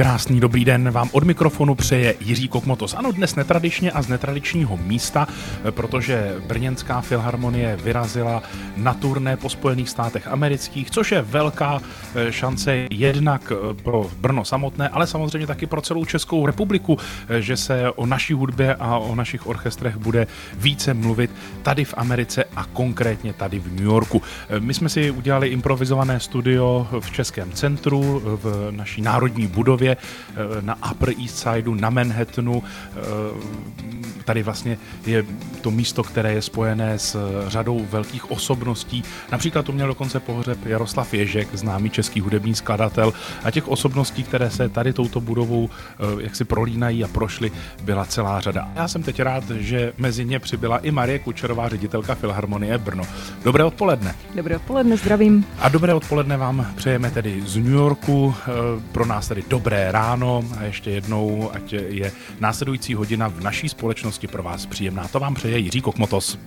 Krásný dobrý den vám od mikrofonu přeje Jiří Kokmotos. Ano, dnes netradičně a z netradičního místa, protože Brněnská filharmonie vyrazila na turné po Spojených státech amerických, což je velká eh, šance jednak eh, pro Brno samotné, ale samozřejmě taky pro celou Českou republiku, eh, že se o naší hudbě a o našich orchestrech bude více mluvit tady v Americe a konkrétně tady v New Yorku. My jsme si udělali improvizované studio v Českém centru, v naší národní budově na Upper East Sideu, na Manhattanu. Tady vlastně je to místo, které je spojené s řadou velkých osobností. Například to měl dokonce pohřeb Jaroslav Ježek, známý český hudební skladatel. A těch osobností, které se tady touto budovou jak si prolínají a prošly, byla celá řada. Já jsem teď rád, že mezi ně přibyla i Marie Kučerová, ředitelka Filharmonie Brno. Dobré odpoledne. Dobré odpoledne, zdravím. A dobré odpoledne vám přejeme tedy z New Yorku. Pro nás tedy dobré ráno a ještě jednou, ať je následující hodina v naší společnosti pro vás příjemná. To vám přeje Jiří Kokmotos.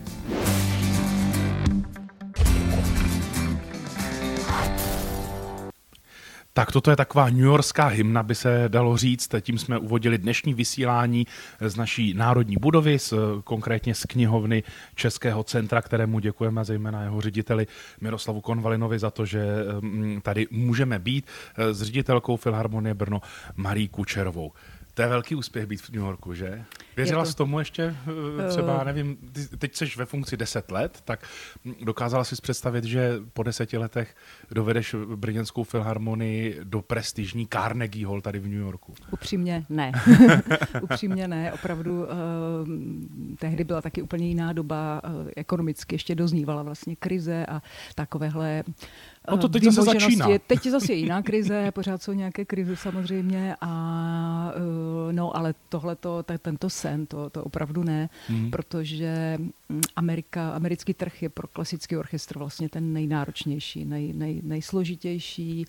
Tak toto je taková New Yorkská hymna, by se dalo říct. Tím jsme uvodili dnešní vysílání z naší národní budovy, z, konkrétně z knihovny Českého centra, kterému děkujeme zejména jeho řediteli Miroslavu Konvalinovi za to, že mm, tady můžeme být s ředitelkou Filharmonie Brno Marí Kučerovou. To je velký úspěch být v New Yorku, že? Věřila jsi tomu ještě eh, třeba, eh. nevím, teď jsi ve funkci 10 let, tak dokázala jsi představit, že po deseti letech dovedeš Brněnskou filharmonii do prestižní Carnegie Hall tady v New Yorku? Upřímně ne. Upřímně ne. Opravdu uh, tehdy byla taky úplně jiná doba. Uh, ekonomicky ještě doznívala vlastně krize a takovéhle No to teď zase začíná. Teď je zase jiná krize, pořád jsou nějaké krize samozřejmě, a, no ale tohle tento sen, to, to opravdu ne, mm. protože mm, Amerika, americký trh je pro klasický orchestr vlastně ten nejnáročnější, nej, nej, nejsložitější,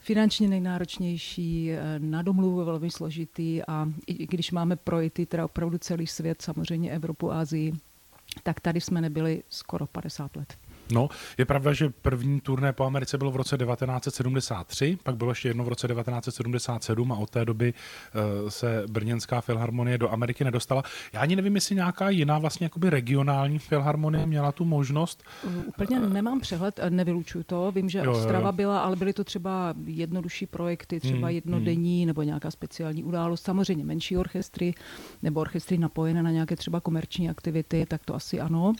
finančně nejnáročnější, eh, na domluvu velmi složitý a i když máme projity, teda opravdu celý svět, samozřejmě Evropu, Asii, tak tady jsme nebyli skoro 50 let. No, je pravda, že první turné po Americe bylo v roce 1973, pak bylo ještě jedno v roce 1977 a od té doby uh, se Brněnská filharmonie do Ameriky nedostala. Já ani nevím, jestli nějaká jiná vlastně jakoby regionální filharmonie měla tu možnost. Úplně nemám přehled, eh, nevylučuju to. Vím, že jo, Ostrava jo, jo. byla, ale byly to třeba jednodušší projekty, třeba hmm, jednodenní hmm. nebo nějaká speciální událost. Samozřejmě menší orchestry nebo orchestry napojené na nějaké třeba komerční aktivity, tak to asi ano.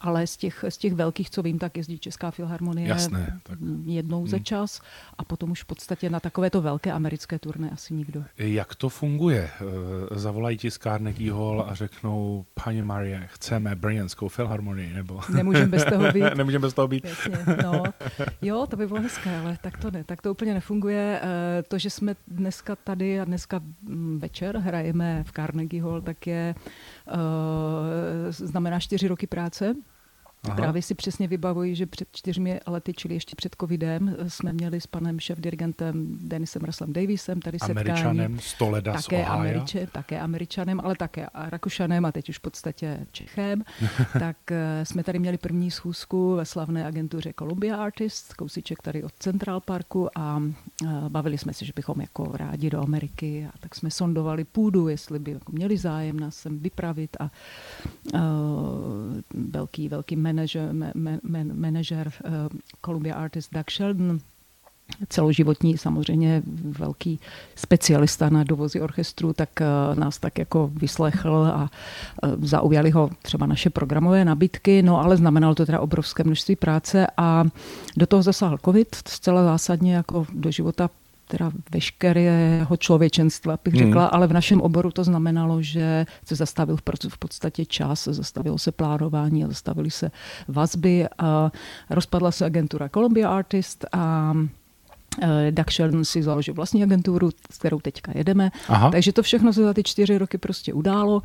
Ale z těch, z těch velkých, co vím, tak jezdí Česká filharmonie Jasné, tak. jednou hmm. za čas a potom už v podstatě na takovéto velké americké turné asi nikdo. Jak to funguje? Eh, zavolají ti z Carnegie Hall a řeknou, paní Marie, chceme Brněnskou filharmonii, nebo... Nemůžeme bez toho být. Nemůžeme bez toho být. Jasně, no. Jo, to by bylo hezké, ale tak to ne, tak to úplně nefunguje. Eh, to, že jsme dneska tady a dneska mm, večer hrajeme v Carnegie Hall, tak je znamená čtyři roky práce Aha. Právě si přesně vybavuji, že před čtyřmi lety, čili ještě před covidem, jsme měli s panem šéf-dirigentem Denisem Russellem Davisem tady setkání. Američanem z Toleda také, z Američe, také Američanem, ale také Rakušanem a teď už v podstatě Čechem. tak eh, jsme tady měli první schůzku ve slavné agentuře Columbia Artists, kousíček tady od Central Parku a eh, bavili jsme se, že bychom jako rádi do Ameriky a tak jsme sondovali půdu, jestli by jako měli zájem nás sem vypravit a velký, velký manažer, manažer uh, Columbia Artist Doug Sheldon, celoživotní samozřejmě velký specialista na dovozy orchestru, tak uh, nás tak jako vyslechl a zaujali ho třeba naše programové nabídky, no ale znamenalo to teda obrovské množství práce a do toho zasáhl covid zcela zásadně jako do života teda veškerého člověčenstva, bych řekla, hmm. ale v našem oboru to znamenalo, že se zastavil v podstatě čas, zastavilo se plánování a zastavily se vazby a rozpadla se agentura Columbia Artist a Doug Sheldon si založil vlastní agenturu, s kterou teďka jedeme. Aha. Takže to všechno se za ty čtyři roky prostě událo. Uh,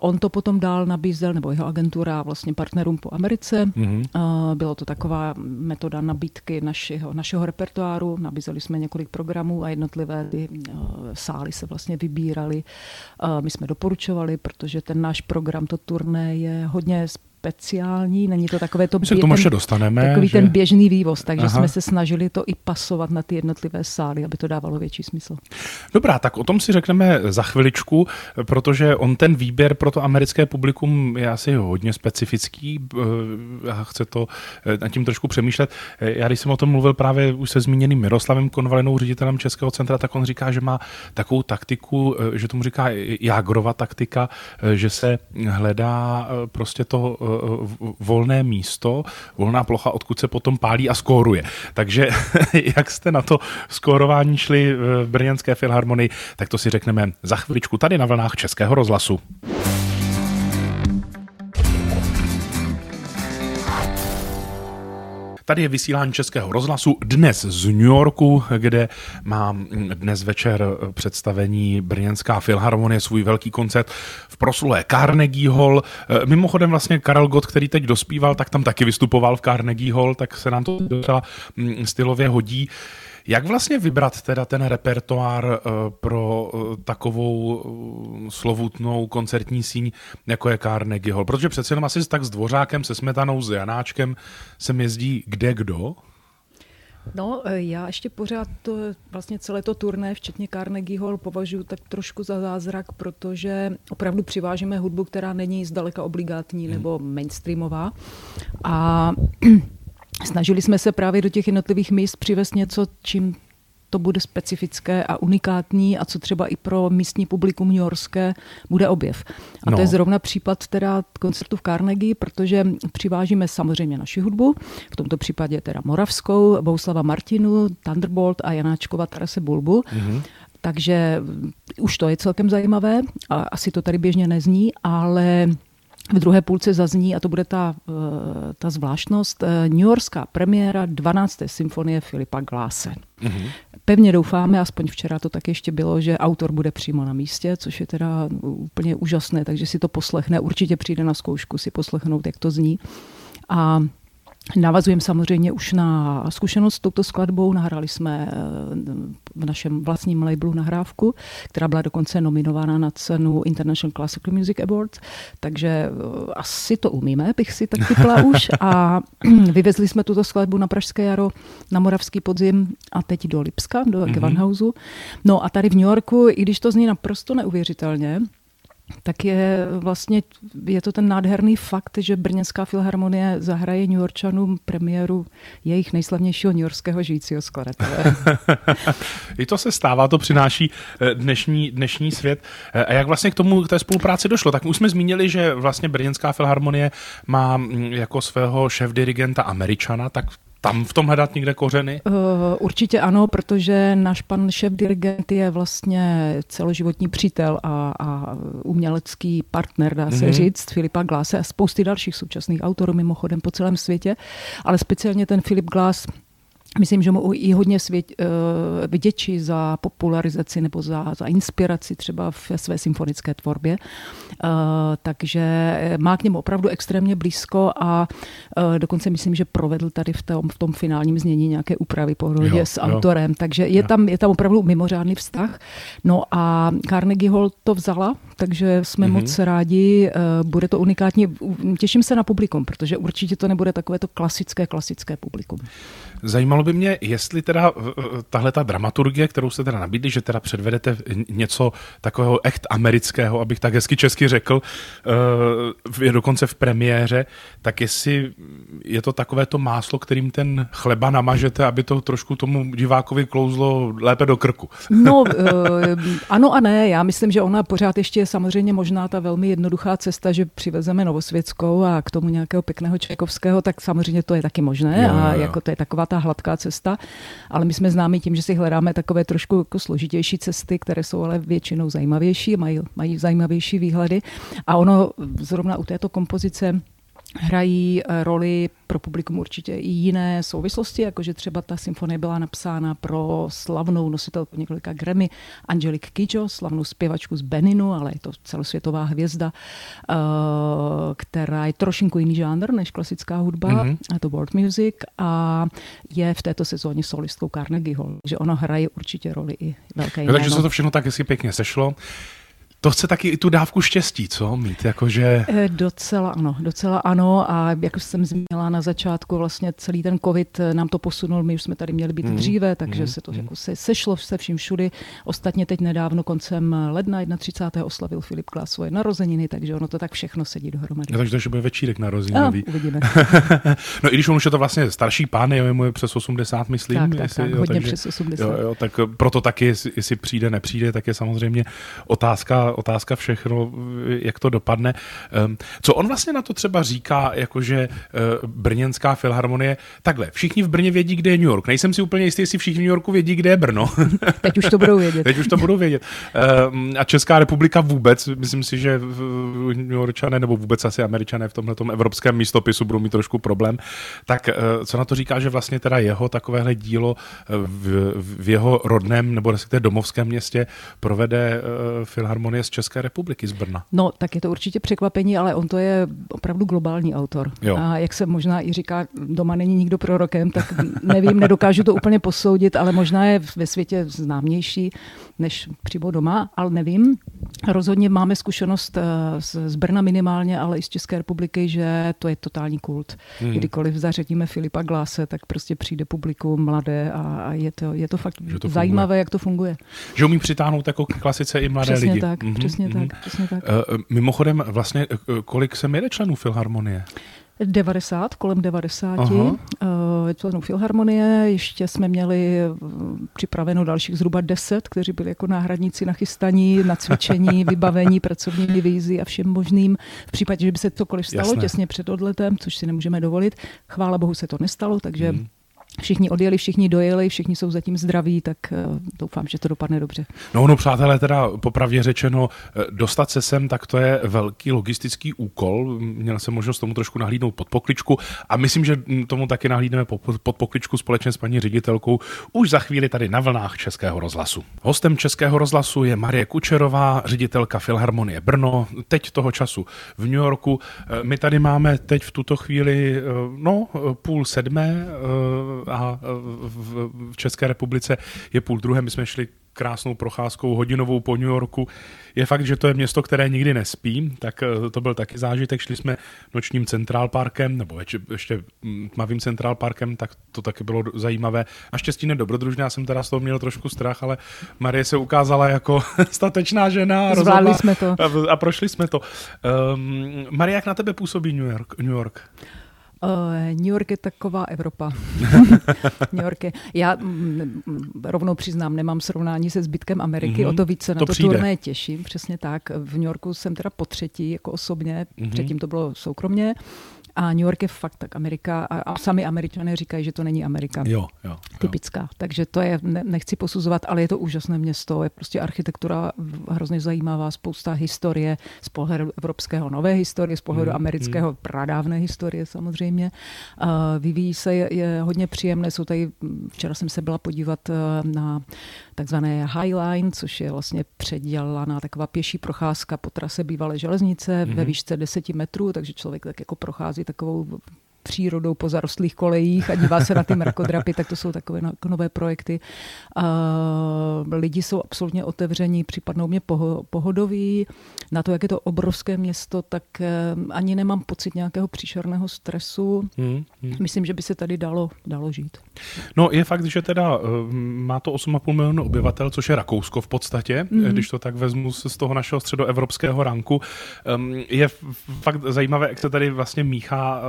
on to potom dál nabízel, nebo jeho agentura vlastně partnerům po Americe. Mm-hmm. Uh, bylo to taková metoda nabídky našeho, našeho repertoáru. Nabízeli jsme několik programů a jednotlivé ty uh, sály se vlastně vybírali. Uh, my jsme doporučovali, protože ten náš program, to turné je hodně speciální, není to takové to... K tomu ještě dostaneme. Takový že... ten běžný vývoz, takže Aha. jsme se snažili to i pasovat na ty jednotlivé sály, aby to dávalo větší smysl. Dobrá, tak o tom si řekneme za chviličku, protože on ten výběr pro to americké publikum je asi hodně specifický eh, a chce to eh, nad tím trošku přemýšlet. Eh, já když jsem o tom mluvil právě už se zmíněným Miroslavem Konvalinou, ředitelem Českého centra, tak on říká, že má takovou taktiku, že tomu říká Jágrova taktika, že se hledá prostě to volné místo, volná plocha, odkud se potom pálí a skóruje. Takže jak jste na to skórování šli v Brněnské filharmonii, tak to si řekneme za chviličku tady na vlnách Českého rozhlasu. Tady je vysílání Českého rozhlasu dnes z New Yorku, kde má dnes večer představení Brněnská filharmonie svůj velký koncert v proslulé Carnegie Hall. Mimochodem vlastně Karel Gott, který teď dospíval, tak tam taky vystupoval v Carnegie Hall, tak se nám to docela mm, stylově hodí. Jak vlastně vybrat teda ten repertoár eh, pro eh, takovou eh, slovutnou koncertní síň, jako je Carnegie Hall? Protože přece jenom asi tak s Dvořákem, se Smetanou, s Janáčkem se jezdí kde kdo? No, já ještě pořád to, vlastně celé to turné, včetně Carnegie Hall, považuji tak trošku za zázrak, protože opravdu přivážíme hudbu, která není zdaleka obligátní hmm. nebo mainstreamová. A Snažili jsme se právě do těch jednotlivých míst přivést něco, čím to bude specifické a unikátní a co třeba i pro místní publikum New Yorkské bude objev. A no. to je zrovna případ teda koncertu v Carnegie, protože přivážíme samozřejmě naši hudbu, v tomto případě teda Moravskou, Bouslava Martinu, Thunderbolt a Janáčkova Tarase Bulbu. Mm-hmm. Takže už to je celkem zajímavé, a asi to tady běžně nezní, ale v druhé půlce zazní, a to bude ta, eh, ta zvláštnost, eh, New Yorkská premiéra 12. symfonie Filipa Gláse. Mm-hmm. Pevně doufáme, aspoň včera to tak ještě bylo, že autor bude přímo na místě, což je teda úplně úžasné, takže si to poslechne, určitě přijde na zkoušku si poslechnout, jak to zní. A Navazujeme samozřejmě už na zkušenost s touto skladbou. Nahrali jsme eh, v našem vlastním labelu nahrávku, která byla dokonce nominována na cenu International Classical Music Awards, takže eh, asi to umíme, bych si tak typla už. A vyvezli jsme tuto skladbu na Pražské jaro, na Moravský podzim a teď do Lipska, do mm-hmm. Gewandhausu. No a tady v New Yorku, i když to zní naprosto neuvěřitelně, tak je vlastně, je to ten nádherný fakt, že Brněnská filharmonie zahraje New Yorkčanům premiéru jejich nejslavnějšího Yorkského žijícího skladatele. I to se stává, to přináší eh, dnešní, dnešní svět. Eh, a jak vlastně k tomu, k té spolupráci došlo? Tak už jsme zmínili, že vlastně Brněnská filharmonie má mm, jako svého šéf-dirigenta Američana, tak tam v tom hledat někde kořeny? Uh, určitě ano, protože náš pan šéf dirigent je vlastně celoživotní přítel a, a umělecký partner, dá se mm-hmm. říct, Filipa Glase a spousty dalších současných autorů mimochodem po celém světě, ale speciálně ten Filip Glass Myslím, že mu i hodně svět, uh, vděčí za popularizaci nebo za, za inspiraci třeba v své symfonické tvorbě. Uh, takže má k němu opravdu extrémně blízko a uh, dokonce myslím, že provedl tady v tom, v tom finálním znění nějaké úpravy po jo, s autorem. Jo. Takže je tam, je tam opravdu mimořádný vztah. No a Carnegie Hall to vzala, takže jsme mm-hmm. moc rádi. Uh, bude to unikátní. Těším se na publikum, protože určitě to nebude takové to klasické, klasické publikum. Zajímalo by mě, jestli teda eh, eh, tahle ta dramaturgie, kterou jste teda nabídli, že teda předvedete něco takového echt amerického, abych tak hezky česky řekl, eh, je dokonce v premiéře, tak jestli je to takové to máslo, kterým ten chleba namažete, aby to trošku tomu divákovi klouzlo lépe do krku. No, ano a ne. Já myslím, že ona pořád ještě je samozřejmě možná ta velmi jednoduchá cesta, že přivezeme Novosvětskou a k tomu nějakého pěkného Čekovského, tak samozřejmě to je taky možné jo, a jo. jako to je taková ta hladká cesta, ale my jsme známi tím, že si hledáme takové trošku jako složitější cesty, které jsou ale většinou zajímavější, mají, mají zajímavější výhledy. A ono zrovna u této kompozice hrají eh, roli pro publikum určitě i jiné souvislosti, jakože třeba ta symfonie byla napsána pro slavnou nositelku několika Grammy Angelique Kidjo, slavnou zpěvačku z Beninu, ale je to celosvětová hvězda, eh, která je trošinku jiný žánr než klasická hudba, mm-hmm. a to world music a je v této sezóně solistkou Carnegie Hall, že ona hraje určitě roli i velké jméno. Takže se to všechno tak hezky pěkně sešlo. To chce taky i tu dávku štěstí, co mít, jakože... Eh, docela ano, docela ano a jak jsem zmínila na začátku, vlastně celý ten covid nám to posunul, my už jsme tady měli být mm. dříve, takže mm. se to mm. jako se, sešlo se vším všudy. Ostatně teď nedávno koncem ledna 31. oslavil Filip Klas svoje narozeniny, takže ono to tak všechno sedí dohromady. No, takže to bude večírek narozeninový. No, uvidíme. no i když on už je to vlastně starší pán, je mu je přes 80, myslím. Tak, tak, jestli, tak, jo, hodně takže, přes 80. Jo, jo, tak proto taky, jestli, jestli přijde, nepřijde, tak je samozřejmě otázka, otázka všechno, jak to dopadne. Um, co on vlastně na to třeba říká, jakože uh, Brněnská filharmonie, takhle, všichni v Brně vědí, kde je New York. Nejsem si úplně jistý, jestli všichni v New Yorku vědí, kde je Brno. Teď už to budou vědět. Teď už to budou vědět. Um, a Česká republika vůbec, myslím si, že New Yorkčané nebo vůbec asi američané v tomhle evropském místopisu budou mít trošku problém. Tak uh, co na to říká, že vlastně teda jeho takovéhle dílo v, v jeho rodném nebo respektive domovském městě provede uh, Filharmonie z České republiky, z Brna? No, tak je to určitě překvapení, ale on to je opravdu globální autor. Jo. A jak se možná i říká, doma není nikdo prorokem, tak nevím, nedokážu to úplně posoudit, ale možná je ve světě známější než přímo doma, ale nevím. Rozhodně máme zkušenost eh, z Brna minimálně, ale i z České republiky, že to je totální kult. Hmm. Kdykoliv zařadíme Filipa Gláse, tak prostě přijde publikum mladé a je to, je to fakt to zajímavé, funguje. jak to funguje. Že umí přitáhnout jako klasice i mladé přesně lidi. Tak, mm-hmm, přesně mm-hmm. tak, přesně tak. Uh, mimochodem, vlastně, kolik se jede členů Filharmonie? 90, kolem 90 uh, členů Filharmonie. Ještě jsme měli připraveno dalších zhruba 10, kteří byli jako náhradníci na chystaní, na cvičení, vybavení, pracovní divizi a všem možným. V případě, že by se cokoliv stalo Jasné. těsně před odletem, což si nemůžeme dovolit. Chvála bohu se to nestalo, takže hmm všichni odjeli, všichni dojeli, všichni jsou zatím zdraví, tak eh, doufám, že to dopadne dobře. No, no, přátelé, teda popravdě řečeno, eh, dostat se sem, tak to je velký logistický úkol. Měl jsem možnost tomu trošku nahlídnout pod pokličku a myslím, že tomu taky nahlídneme pod pokličku společně s paní ředitelkou už za chvíli tady na vlnách Českého rozhlasu. Hostem Českého rozhlasu je Marie Kučerová, ředitelka Filharmonie Brno, teď toho času v New Yorku. Eh, my tady máme teď v tuto chvíli, no, půl sedmé, a v, v České republice je půl druhé. My jsme šli krásnou procházkou hodinovou po New Yorku. Je fakt, že to je město, které nikdy nespí, tak eh, to byl taky zážitek. Šli jsme nočním Central Parkem, nebo ještě tmavým Central Parkem, tak to taky bylo zajímavé. Naštěstí nedobrodružné, já jsem teda z toho měl trošku strach, ale Marie se ukázala jako statečná žena. Zvládli jsme to. A, a prošli jsme to. Um, Marie, jak na tebe působí New York? New York? Uh, New York je taková Evropa. New York je, já mm, rovnou přiznám, nemám srovnání se zbytkem Ameriky, mm-hmm. o to více na to, to turné těším, přesně tak. V New Yorku jsem teda po třetí, jako osobně, mm-hmm. předtím to bylo soukromně. A New York je fakt tak Amerika a, a sami američané říkají, že to není Amerika. Jo, jo, jo. Typická. Takže to je, ne, nechci posuzovat, ale je to úžasné město. Je prostě architektura hrozně zajímavá, spousta historie z pohledu evropského nové historie, z pohledu hmm, amerického hmm. pradávné historie samozřejmě. Uh, vyvíjí se, je, je hodně příjemné. Jsou tady, včera jsem se byla podívat uh, na takzvané High Line, což je vlastně předělaná taková pěší procházka po trase bývalé železnice mm-hmm. ve mhm. výšce 10 metrů, takže člověk tak jako prochází takovou přírodou po zarostlých kolejích a dívá se na ty mrakodrapy, tak to jsou takové no, nové projekty. A lidi jsou absolutně otevření, připadnou mě pohodoví. Na to, jak je to obrovské město, tak eh, ani nemám pocit nějakého příšerného stresu. Hmm, hmm. Myslím, že by se tady dalo, dalo žít. No je fakt, že teda eh, má to 8,5 milionu obyvatel, což je Rakousko v podstatě, hmm. když to tak vezmu z toho našeho středoevropského ranku. Ehm, je fakt zajímavé, jak se tady vlastně míchá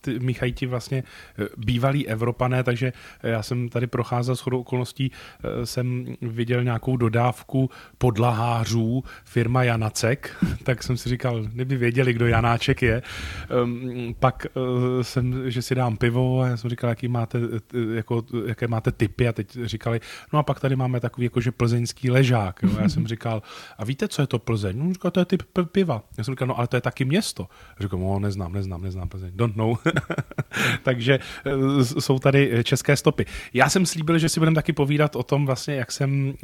ty míchají ti vlastně eh, bývalí Evropané, takže eh, já jsem tady procházel s chodou okolností, eh, jsem viděl nějakou dodávku podlahářů firma Janacek, tak jsem si říkal, kdyby věděli, kdo Janáček je. Ehm, pak jsem, že si dám pivo a já jsem říkal, jaký máte, jako, jaké máte typy a teď říkali, no a pak tady máme takový jakože plzeňský ležák. Jo. Já jsem říkal, a víte, co je to Plzeň? No, říkal, to je typ piva. Já jsem říkal, no ale to je taky město. Říkal, no neznám, neznám, neznám Plzeň. Don't know. Takže eh, jsou tady české stopy. Já jsem slíbil, že si budeme taky povídat o tom vlastně, jak jsem mm,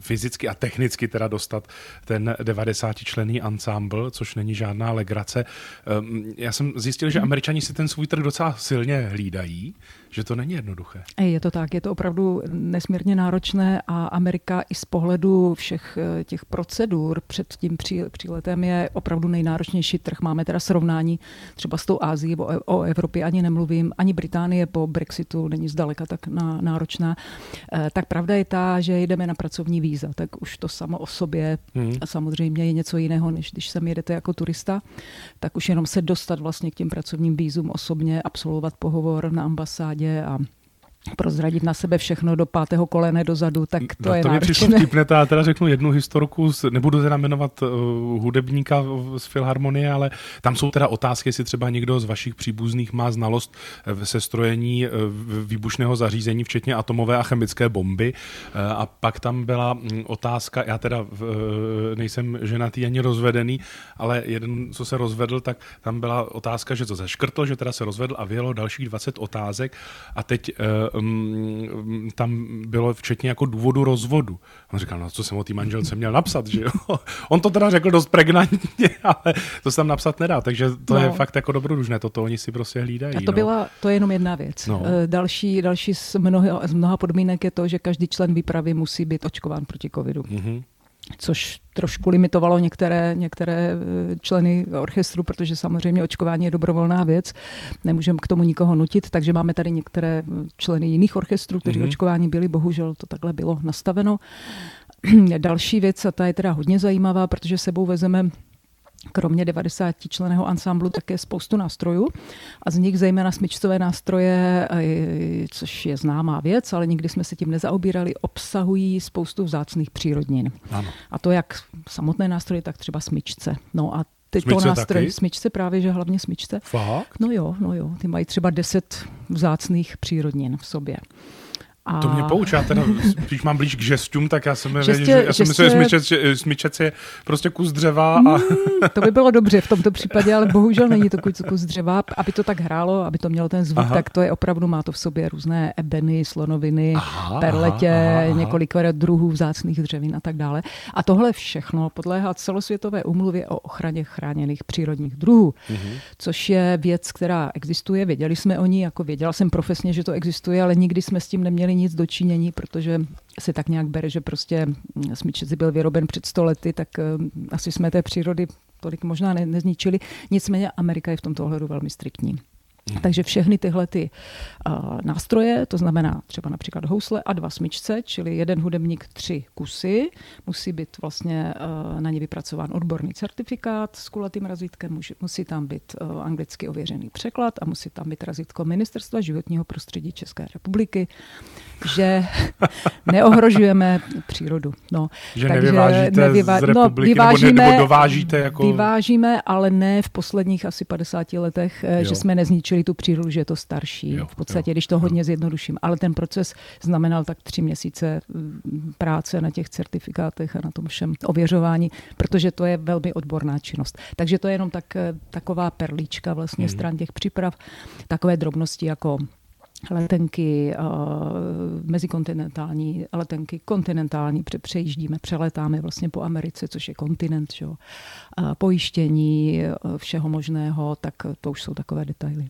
fyzicky a technicky teda dostat ten 90 člený ansámbl, což není žádná legrace. Ehm, já jsem zjistil, že američani si ten svůj trh docela silně hlídají, že to není jednoduché. Je to tak, je to opravdu nesmírně náročné a Amerika i z pohledu všech eh, těch procedur před tím příletem je opravdu nejnáročnější trh. Máme teda srovnání třeba s tou Ázií, o Evropě ani nemluvím, ani Británie po Brexitu není zdaleka tak náročná. Eh, tak pravda je ta, že jdeme na pracovní víza, tak už to samo o sobě hmm. a samozřejmě je něco jiného, než když sem jedete jako turista, tak už jenom se dostat vlastně k těm pracovním vízům osobně, absolvovat pohovor na ambasádě a prozradit na sebe všechno do pátého kolene dozadu, tak to no, je to mi přišlo vtipné, já teda řeknu jednu historku, nebudu teda jmenovat uh, hudebníka z Filharmonie, ale tam jsou teda otázky, jestli třeba někdo z vašich příbuzných má znalost v sestrojení výbušného zařízení, včetně atomové a chemické bomby. Uh, a pak tam byla um, otázka, já teda uh, nejsem ženatý ani rozvedený, ale jeden, co se rozvedl, tak tam byla otázka, že to zaškrtl, že teda se rozvedl a vyjelo dalších 20 otázek a teď uh, um, tam bylo včetně jako důvodu rozvodu. On říkal, no co jsem o té manželce měl napsat, že jo? On to teda řekl dost pregnantně, ale to se tam napsat nedá, takže to no. je fakt jako dobrodružné, toto oni si prostě hlídají. A to no. byla, to je jenom jedna věc. No. Eh, další, další z, mnoha, z mnoha podmínek je to, že každý člen výpravy musí být očkován proti covidu. Mm-hmm což trošku limitovalo některé, některé eh, členy orchestru, protože samozřejmě očkování je dobrovolná věc, nemůžeme k tomu nikoho nutit, takže máme tady některé členy jiných orchestrů, kteří mm-hmm. očkování byli, bohužel to takhle bylo nastaveno. Další věc, a ta je teda hodně zajímavá, protože sebou vezeme kromě 90 členého ansámblu také spoustu nástrojů a z nich zejména smyčcové nástroje, což je známá věc, ale nikdy jsme se tím nezaobírali, obsahují spoustu vzácných přírodnin. Ano. A to jak samotné nástroje, tak třeba smyčce. No a tyto nástroje, smyčce právě, že hlavně smyčce. Fakt? No jo, no jo, ty mají třeba 10 vzácných přírodnin v sobě. A... To mě poučá, teda, když mám blíž k žestům, tak já jsem, žestě, že, já jsem žestě... myslel, že smyčec, je prostě kus dřeva. A... Mm, to by bylo dobře v tomto případě, ale bohužel není to kus, kus dřeva. Aby to tak hrálo, aby to mělo ten zvuk, aha. tak to je opravdu, má to v sobě různé ebeny, slonoviny, aha, perletě, aha, aha. několik druhů vzácných dřevin a tak dále. A tohle všechno podléhá celosvětové umluvě o ochraně chráněných přírodních druhů, mhm. což je věc, která existuje. Věděli jsme o ní, jako věděla jsem profesně, že to existuje, ale nikdy jsme s tím neměli nic dočinění, protože se tak nějak bere, že prostě smyčec byl vyroben před sto lety, tak eh, asi jsme té přírody tolik možná ne, nezničili. Nicméně Amerika je v tomto ohledu velmi striktní. Hmm. Takže všechny tyhle ty uh, nástroje, to znamená třeba například housle a dva smyčce, čili jeden hudebník tři kusy, musí být vlastně uh, na ně vypracován odborný certifikát s kulatým razítkem, musí, musí tam být uh, anglicky ověřený překlad a musí tam být razítko Ministerstva životního prostředí České republiky, že neohrožujeme přírodu. No, že takže nevyvážíte nevyvá... z no, republiky, no, vyvážíme, nebo, ne, nebo dovážíte jako... Vyvážíme, ale ne v posledních asi 50 letech, jo. že jsme nezničili naučili tu přírodu, že je to starší. Jo, v podstatě, jo, když to hodně jo. zjednoduším. Ale ten proces znamenal tak tři měsíce mm, práce na těch certifikátech a na tom všem ověřování, protože to je velmi odborná činnost. Takže to je jenom tak, eh, taková perlička vlastně hmm. stran těch příprav. Takové drobnosti jako letenky uh, mezikontinentální, letenky kontinentální, pře- přejíždíme, přeletáme vlastně po Americe, což je kontinent, že? Pojištění uh, všeho možného, tak to už jsou takové detaily.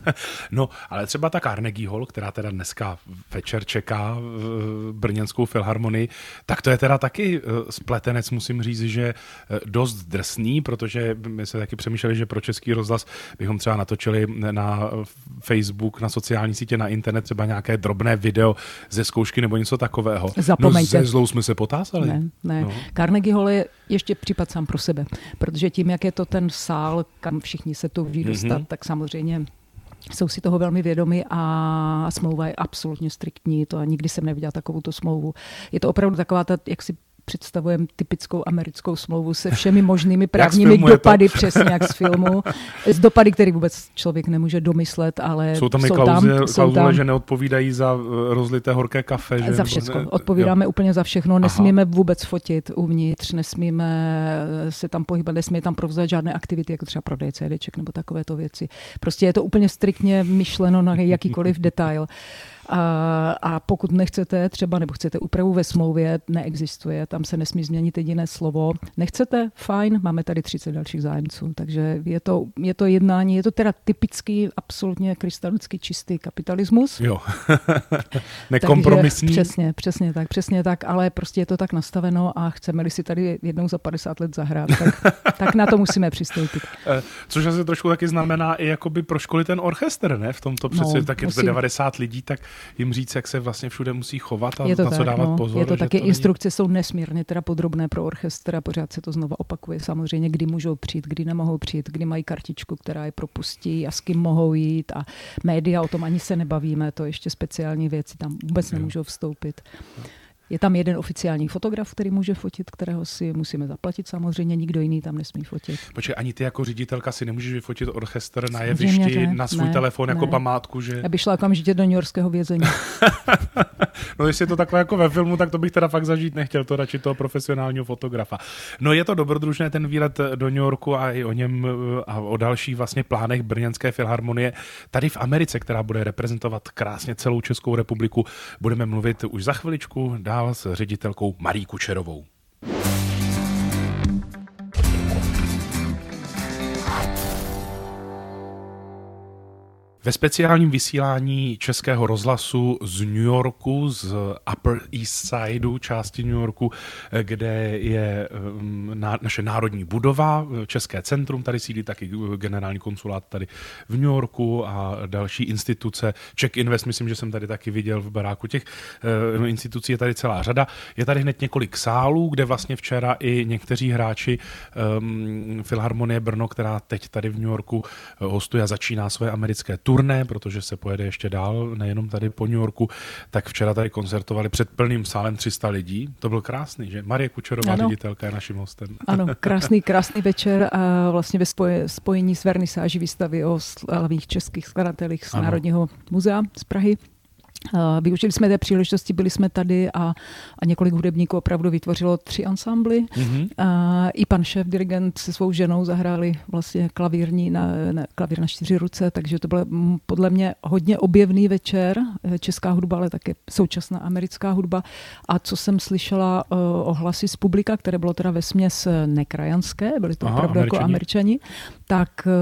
no, ale třeba ta Carnegie Hall, která teda dneska večer čeká v Brněnskou filharmonii, tak to je teda taky spletenec, musím říct, že dost drsný, protože my se taky přemýšleli, že pro Český rozhlas bychom třeba natočili na Facebook, na sociální sítě na internet třeba nějaké drobné video ze zkoušky nebo něco takového. Zapomeňte. No ze zlou jsme se potázali. Ne, ne. No. Carnegie Hall je ještě případ sám pro sebe, protože tím, jak je to ten sál, kam všichni se to ví dostat, mm-hmm. tak samozřejmě jsou si toho velmi vědomi a smlouva je absolutně striktní. To a nikdy jsem neviděla takovou tu smlouvu. Je to opravdu taková ta, jak si představujeme typickou americkou smlouvu se všemi možnými právními dopady, to? přesně jak z filmu. Z dopady, který vůbec člověk nemůže domyslet, ale jsou tam i klauzule, klauzule že neodpovídají za eh, rozlité horké kafe. Že? Za všechno. Odpovídáme jo. úplně za všechno. Nesmíme Aha. vůbec fotit uvnitř, nesmíme eh, se tam pohybovat, nesmíme tam provozovat žádné aktivity, jako třeba prodej CDček nebo takovéto věci. Prostě je to úplně striktně myšleno na jakýkoliv detail. A, a pokud nechcete třeba, nebo chcete úpravu ve smlouvě, neexistuje, tam se nesmí změnit jediné slovo. Nechcete? Fajn, máme tady 30 dalších zájemců. Takže je to, je to jednání, je to teda typický, absolutně krystalicky čistý kapitalismus. Jo, nekompromisní. Takže přesně, přesně tak, přesně tak, ale prostě je to tak nastaveno a chceme-li si tady jednou za 50 let zahrát, tak, tak na to musíme přistoupit. Eh, což asi trošku taky znamená i jakoby pro školy ten orchestr, ne? V tomto přece no, taky musím... 90 lidí, tak jim říct, jak se vlastně všude musí chovat a je to na tak, co dávat no. pozor. Je to taky, to instrukce není... jsou nesmírně teda podrobné pro orchestr a pořád se to znova opakuje. Samozřejmě, kdy můžou přijít, kdy nemohou přijít, kdy mají kartičku, která je propustí a s kým mohou jít a média o tom ani se nebavíme, to ještě speciální věci tam vůbec nemůžou vstoupit. Je tam jeden oficiální fotograf, který může fotit, kterého si musíme zaplatit samozřejmě, nikdo jiný tam nesmí fotit. Počkej, ani ty jako ředitelka si nemůžeš vyfotit orchestr na jevišti, na svůj ne, telefon jako ne. jako památku, že... Já bych šla okamžitě do New Yorkského vězení. no jestli je to takové jako ve filmu, tak to bych teda fakt zažít nechtěl, to radši toho profesionálního fotografa. No je to dobrodružné ten výlet do New Yorku a i o něm a o dalších vlastně plánech Brněnské filharmonie tady v Americe, která bude reprezentovat krásně celou Českou republiku. Budeme mluvit už za chviličku dál s ředitelkou Marí Kučerovou. Ve speciálním vysílání českého rozhlasu z New Yorku, z Upper East Sideu, části New Yorku, kde je um, naše národní budova, České centrum, tady sídlí taky generální konsulát tady v New Yorku a další instituce. Czech Invest, myslím, že jsem tady taky viděl v baráku těch uh, institucí, je tady celá řada. Je tady hned několik sálů, kde vlastně včera i někteří hráči um, Filharmonie Brno, která teď tady v New Yorku uh, hostuje a začíná své americké tury, turné, protože se pojede ještě dál, nejenom tady po New Yorku, tak včera tady koncertovali před plným sálem 300 lidí. To byl krásný, že? Marie Kučerová, ano. ředitelka, je naším hostem. Ano, krásný, krásný večer a vlastně ve spojení s vernisáží výstavy o slavných českých skladatelích z ano. Národního muzea z Prahy. Využili jsme té příležitosti, byli jsme tady a, a několik hudebníků opravdu vytvořilo tři ansambly. Mm-hmm. A I pan šéf, dirigent se svou ženou zahráli vlastně klavírní na, na, klavír na čtyři ruce, takže to byl podle mě hodně objevný večer. Česká hudba, ale také současná americká hudba. A co jsem slyšela uh, ohlasy z publika, které bylo teda ve směs nekrajanské, byli to Aha, opravdu američani. jako američani, tak uh,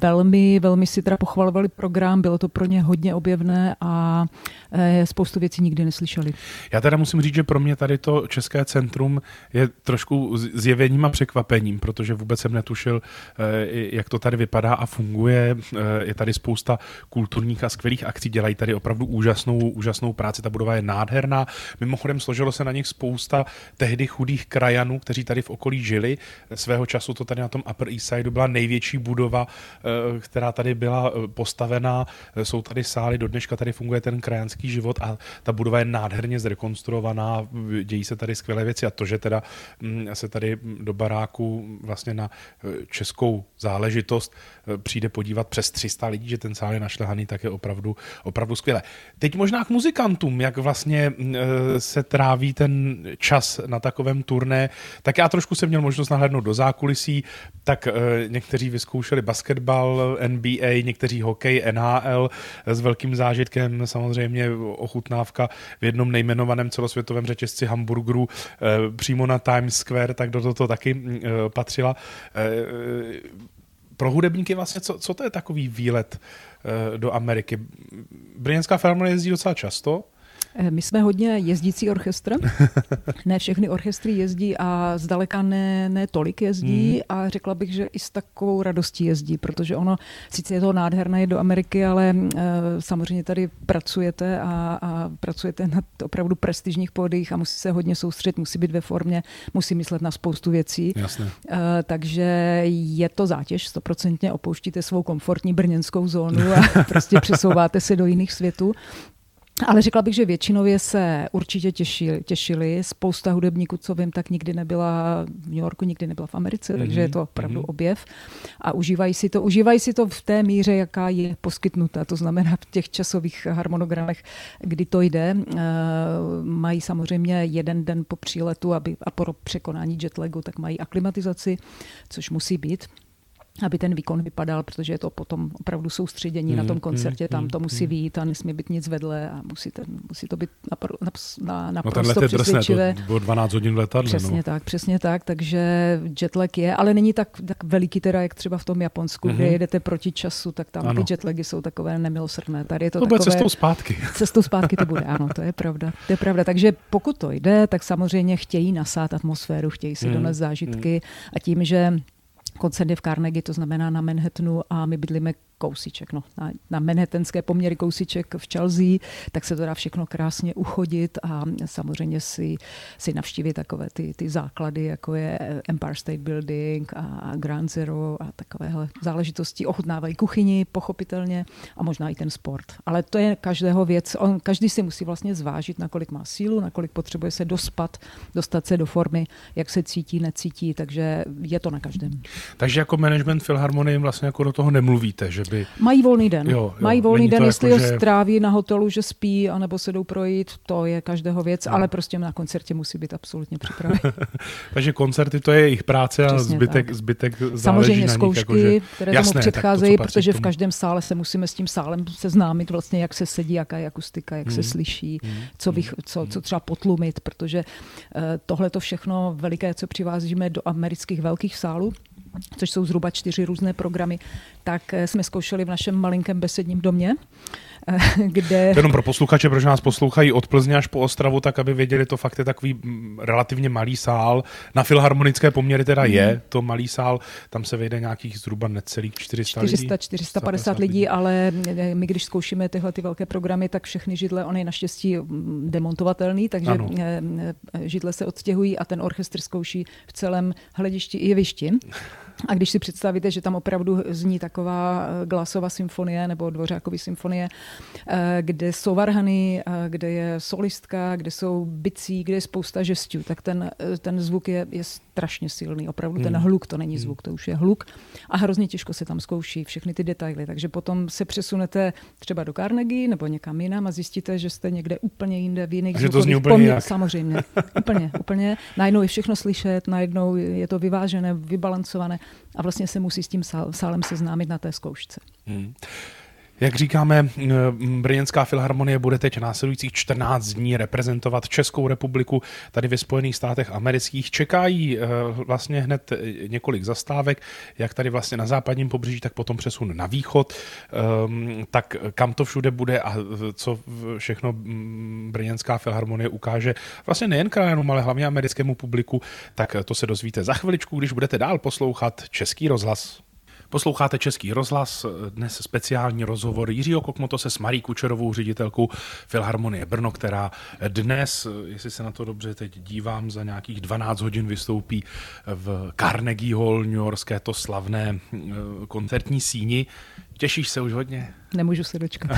velmi, velmi si teda pochvalovali program, bylo to pro ně hodně objevné a e, spoustu věcí nikdy neslyšeli. Já teda musím říct, že pro mě tady to České centrum je trošku zjevením a překvapením, protože vůbec jsem netušil, e, jak to tady vypadá a funguje. E, je tady spousta kulturních a skvělých akcí, dělají tady opravdu úžasnou, úžasnou práci, ta budova je nádherná. Mimochodem složilo se na nich spousta tehdy chudých krajanů, kteří tady v okolí žili. Svého času to tady na tom Upper East Sideu byla největší budova, která tady byla postavená. Jsou tady sály, do dneška tady funguje ten krajanský život a ta budova je nádherně zrekonstruovaná, dějí se tady skvělé věci a to, že teda mm, se tady do baráku vlastně na českou záležitost přijde podívat přes 300 lidí, že ten sál je našlehaný, tak je opravdu, opravdu skvělé. Teď možná k muzikantům, jak vlastně mm, se tráví ten čas na takovém turné, tak já trošku jsem měl možnost nahlédnout do zákulisí, tak někteří vyzkoušeli basketbal, NBA, někteří hokej, NHL s velkým zážitkem samozřejmě ochutnávka v jednom nejmenovaném celosvětovém řetězci hamburgerů eh, přímo na Times Square, tak do toho to taky eh, patřila. Eh, pro hudebníky vlastně, co, co to je takový výlet do Ameriky? Brněnská filharmonie jezdí docela často, Eh, my jsme hodně jezdící orchestr. ne všechny orchestry jezdí a zdaleka ne, ne tolik jezdí mm. a řekla bych, že i s takovou radostí jezdí, protože ono, sice je to nádherné do Ameriky, ale uh, samozřejmě tady pracujete a, a pracujete na opravdu prestižních pódiích a musí se hodně soustředit, musí být ve formě, musí myslet na spoustu věcí. Jasne. Uh, takže je to zátěž, stoprocentně opouštíte svou komfortní brněnskou zónu a prostě přesouváte se do jiných světů. Ale řekla bych, že většinově se určitě těšili. těšili. Spousta hudebníků, co vím, tak nikdy nebyla v New Yorku, nikdy nebyla v Americe, mm-hmm. takže je to opravdu mm-hmm. objev. A užívají si to. Užívají si to v té míře, jaká je poskytnuta. To znamená v těch časových harmonogramech, kdy to jde. Uh, mají samozřejmě jeden den po příletu aby, a po překonání jetlagu, tak mají aklimatizaci, což musí být aby ten výkon vypadal, protože je to potom opravdu soustředění mm, na tom mm, koncertě, tam mm, to musí mm. být a nesmí být nic vedle a musí, ten, musí to být napr, na, na, naprosto no přesvědčivé. To bylo 12 hodin letadle. Přesně no. tak, přesně tak, takže jetlag je, ale není tak, tak veliký teda, jak třeba v tom Japonsku, mm-hmm. kde jedete proti času, tak tam ano. ty jetlagy jsou takové nemilosrdné. Tady je to, to takové, cestou zpátky. Cestou zpátky to bude, ano, to je pravda. To je pravda. Takže pokud to jde, tak samozřejmě chtějí nasát atmosféru, chtějí si mm, donést zážitky mm. a tím, že koncert je v Carnegie, to znamená na Manhattanu a my bydlíme kousíček, no, na, na manhattanské poměry kousíček v Chelsea, tak se to dá všechno krásně uchodit a samozřejmě si, si navštívit takové ty, ty základy, jako je Empire State Building a Grand Zero a takovéhle záležitosti. Ochutnávají kuchyni, pochopitelně, a možná i ten sport. Ale to je každého věc. On, každý si musí vlastně zvážit, nakolik má sílu, nakolik potřebuje se dospat, dostat se do formy, jak se cítí, necítí, takže je to na každém. Takže jako management Filharmonie vlastně jako do toho nemluvíte, že by... Mají volný den. Jo, jo, Mají volný den, jestli jako, ho že... stráví na hotelu, že spí, anebo se jdou projít, to je každého věc, no. ale prostě na koncertě musí být absolutně připraven. Takže koncerty to je jejich práce a Přesně zbytek, tak. zbytek Samozřejmě na zkoušky, nich, jako, že... které Jasné, tomu předcházejí, to, protože v každém sále se musíme s tím sálem seznámit, vlastně jak se sedí, jaká je akustika, jak hmm. se slyší, hmm. co, bych, co, co třeba potlumit, protože uh, tohle to všechno veliké, co přivázíme do amerických velkých sálů, což jsou zhruba čtyři různé programy, tak eh, jsme zkoušeli v našem malinkém besedním domě, eh, kde... Jenom pro posluchače, protože nás poslouchají od Plzně až po Ostravu, tak aby věděli, to fakt je takový mm, relativně malý sál. Na filharmonické poměry teda mm. je to malý sál, tam se vejde nějakých zhruba necelých 400 400, lidí. 450 lidí, lidí, ale eh, my když zkoušíme tyhle ty velké programy, tak všechny židle, on je naštěstí mm, demontovatelný, takže ano. židle se odstěhují a ten orchestr zkouší v celém hledišti i jevišti. A když si představíte, že tam opravdu zní taková eh, Glasová symfonie nebo Dvořákový symfonie, eh, kde jsou varhany, eh, kde je solistka, kde jsou bicí, kde je spousta žestů, tak ten, ten zvuk je, je strašně silný. Opravdu ten hmm. hluk, to není hmm. zvuk, to už je hluk. A hrozně těžko se tam zkouší všechny ty detaily. Takže potom se přesunete třeba do Carnegie nebo někam jinam a zjistíte, že jste někde úplně jinde v jiných že to zní úplně poměr, Samozřejmě, úplně, úplně. Najednou je všechno slyšet, najednou je to vyvážené, vybalancované a vlastně se musí s tím sálem seznámit na té zkoušce. Hmm. Jak říkáme, eh, Brněnská filharmonie bude teď následujících 14 dní reprezentovat Českou republiku tady ve Spojených státech amerických. Čekají eh, vlastně hned eh, několik zastávek, jak tady vlastně na západním pobřeží, tak potom přesun na východ. Ehm, tak kam to všude bude a co všechno Brněnská filharmonie ukáže vlastně nejen krajanům, ale hlavně americkému publiku, tak to se dozvíte za chviličku, když budete dál poslouchat Český rozhlas. Posloucháte Český rozhlas, dnes speciální rozhovor Jiřího Kokmotose s Marí Kučerovou, ředitelkou Filharmonie Brno, která dnes, jestli se na to dobře teď dívám, za nějakých 12 hodin vystoupí v Carnegie Hall, New Yorkské to slavné eh, koncertní síni. Těšíš se už hodně? Nemůžu se dočkat.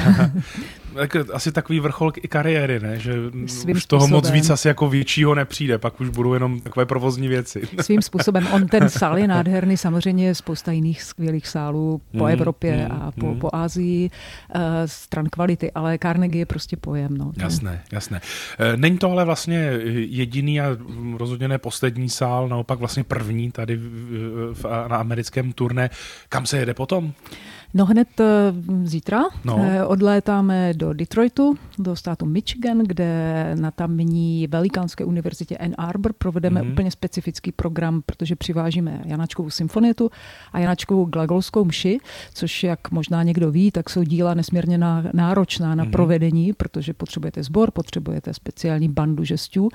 tak, asi takový vrchol i kariéry, ne? Že Svým už toho způsobem. moc víc asi jako většího nepřijde, pak už budou jenom takové provozní věci. Svým způsobem. On ten sál je nádherný, samozřejmě je spousta jiných skvělých sálů po mm, Evropě mm, a po, mm. po Ázii uh, stran kvality, ale Carnegie je prostě pojem. No. Jasné, jasné. Eh, není to ale vlastně jediný a rozhodně ne poslední sál, naopak vlastně první tady v, v, na americkém turné. Kam se jede potom? No hned eh, zítra no. Eh, odlétáme do Detroitu, do státu Michigan, kde na tamní velikánské univerzitě Ann Arbor provedeme mm-hmm. úplně specifický program, protože přivážíme Janačkovou symfonietu a Janačkovou glagolskou mši, což jak možná někdo ví, tak jsou díla nesmírně náročná na mm-hmm. provedení, protože potřebujete sbor, potřebujete speciální bandu žestů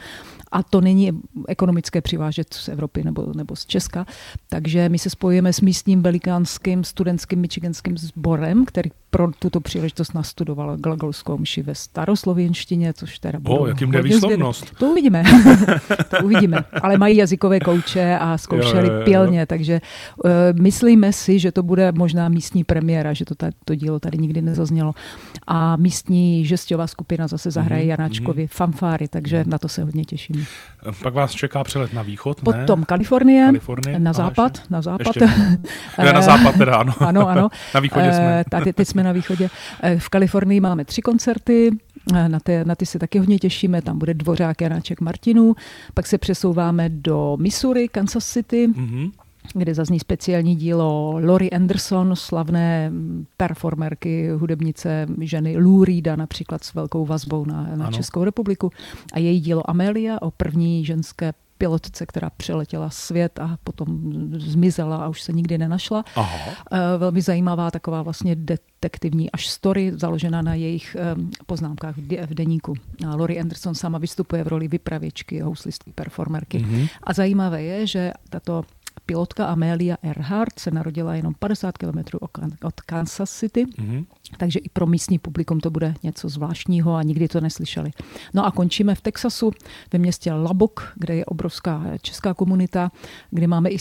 a to není ekonomické přivážet z Evropy nebo, nebo z Česka. Takže my se spojíme s místním velikánským studentským michiganským sborem, který pro tuto příležitost nastudoval glagolskou mši ve staroslověnštině, což teda bylo O, jakým jde výslovnost? To uvidíme. to uvidíme. Ale mají jazykové kouče a zkoušeli jo, jo, jo. pilně, takže uh, myslíme si, že to bude možná místní premiéra, že to, ta, to dílo tady nikdy nezaznělo. A místní žestová skupina zase zahraje mm-hmm. Janáčkovi mm-hmm. fanfáry, takže na to se hodně těším. Pak vás čeká přelet na východ, ne? Potom Kalifornie, Kalifornie na západ, ještě, na západ. Ještě, na západ teda, ano. ano, ano. na východě jsme. Eh, tady teď jsme na východě. Eh, v Kalifornii máme tři koncerty, eh, na ty, na ty se taky hodně těšíme, tam bude Dvořák Janáček Martinů, pak se přesouváme do Missouri, Kansas City, mm-hmm kde zazní speciální dílo Lori Anderson, slavné performerky, hudebnice ženy Lou Reeda, například s velkou vazbou na, na Českou republiku. A její dílo Amelia o první ženské pilotce, která přeletěla svět a potom zmizela a už se nikdy nenašla. Aha. Eh, velmi zajímavá taková vlastně detektivní až story, založená na jejich poznámkách v deníku. Lori Anderson sama vystupuje v roli vypravěčky, houslistky, performerky. Mm-hmm. A zajímavé je, že tato pilotka Amelia Earhart se narodila jenom 50 km od Kansas City, mm-hmm. Takže i pro místní publikum to bude něco zvláštního a nikdy to neslyšeli. No a končíme v Texasu, ve městě Lubbock, kde je obrovská česká komunita, kde máme i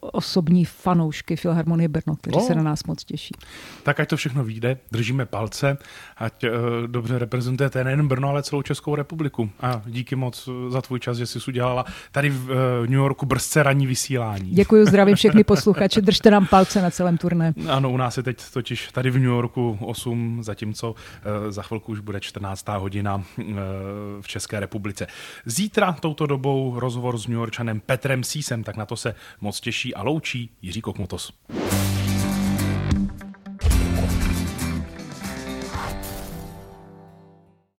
osobní fanoušky Filharmonie Brno, kteří oh. se na nás moc těší. Tak ať to všechno vyjde, držíme palce, ať uh, dobře reprezentujete nejen Brno, ale celou Českou republiku. A díky moc za tvůj čas, že jsi udělala tady v uh, New Yorku brzce ranní vysílání. Děkuji, zdravím všechny posluchače, držte nám palce na celém turné. Ano, u nás je teď totiž tady v New Yorku 8, zatímco uh, za chvilku už bude 14. hodina uh, v České republice. Zítra touto dobou rozhovor s New Yorkčanem Petrem Sísem, tak na to se moc těší a loučí Jiří Kokmotos.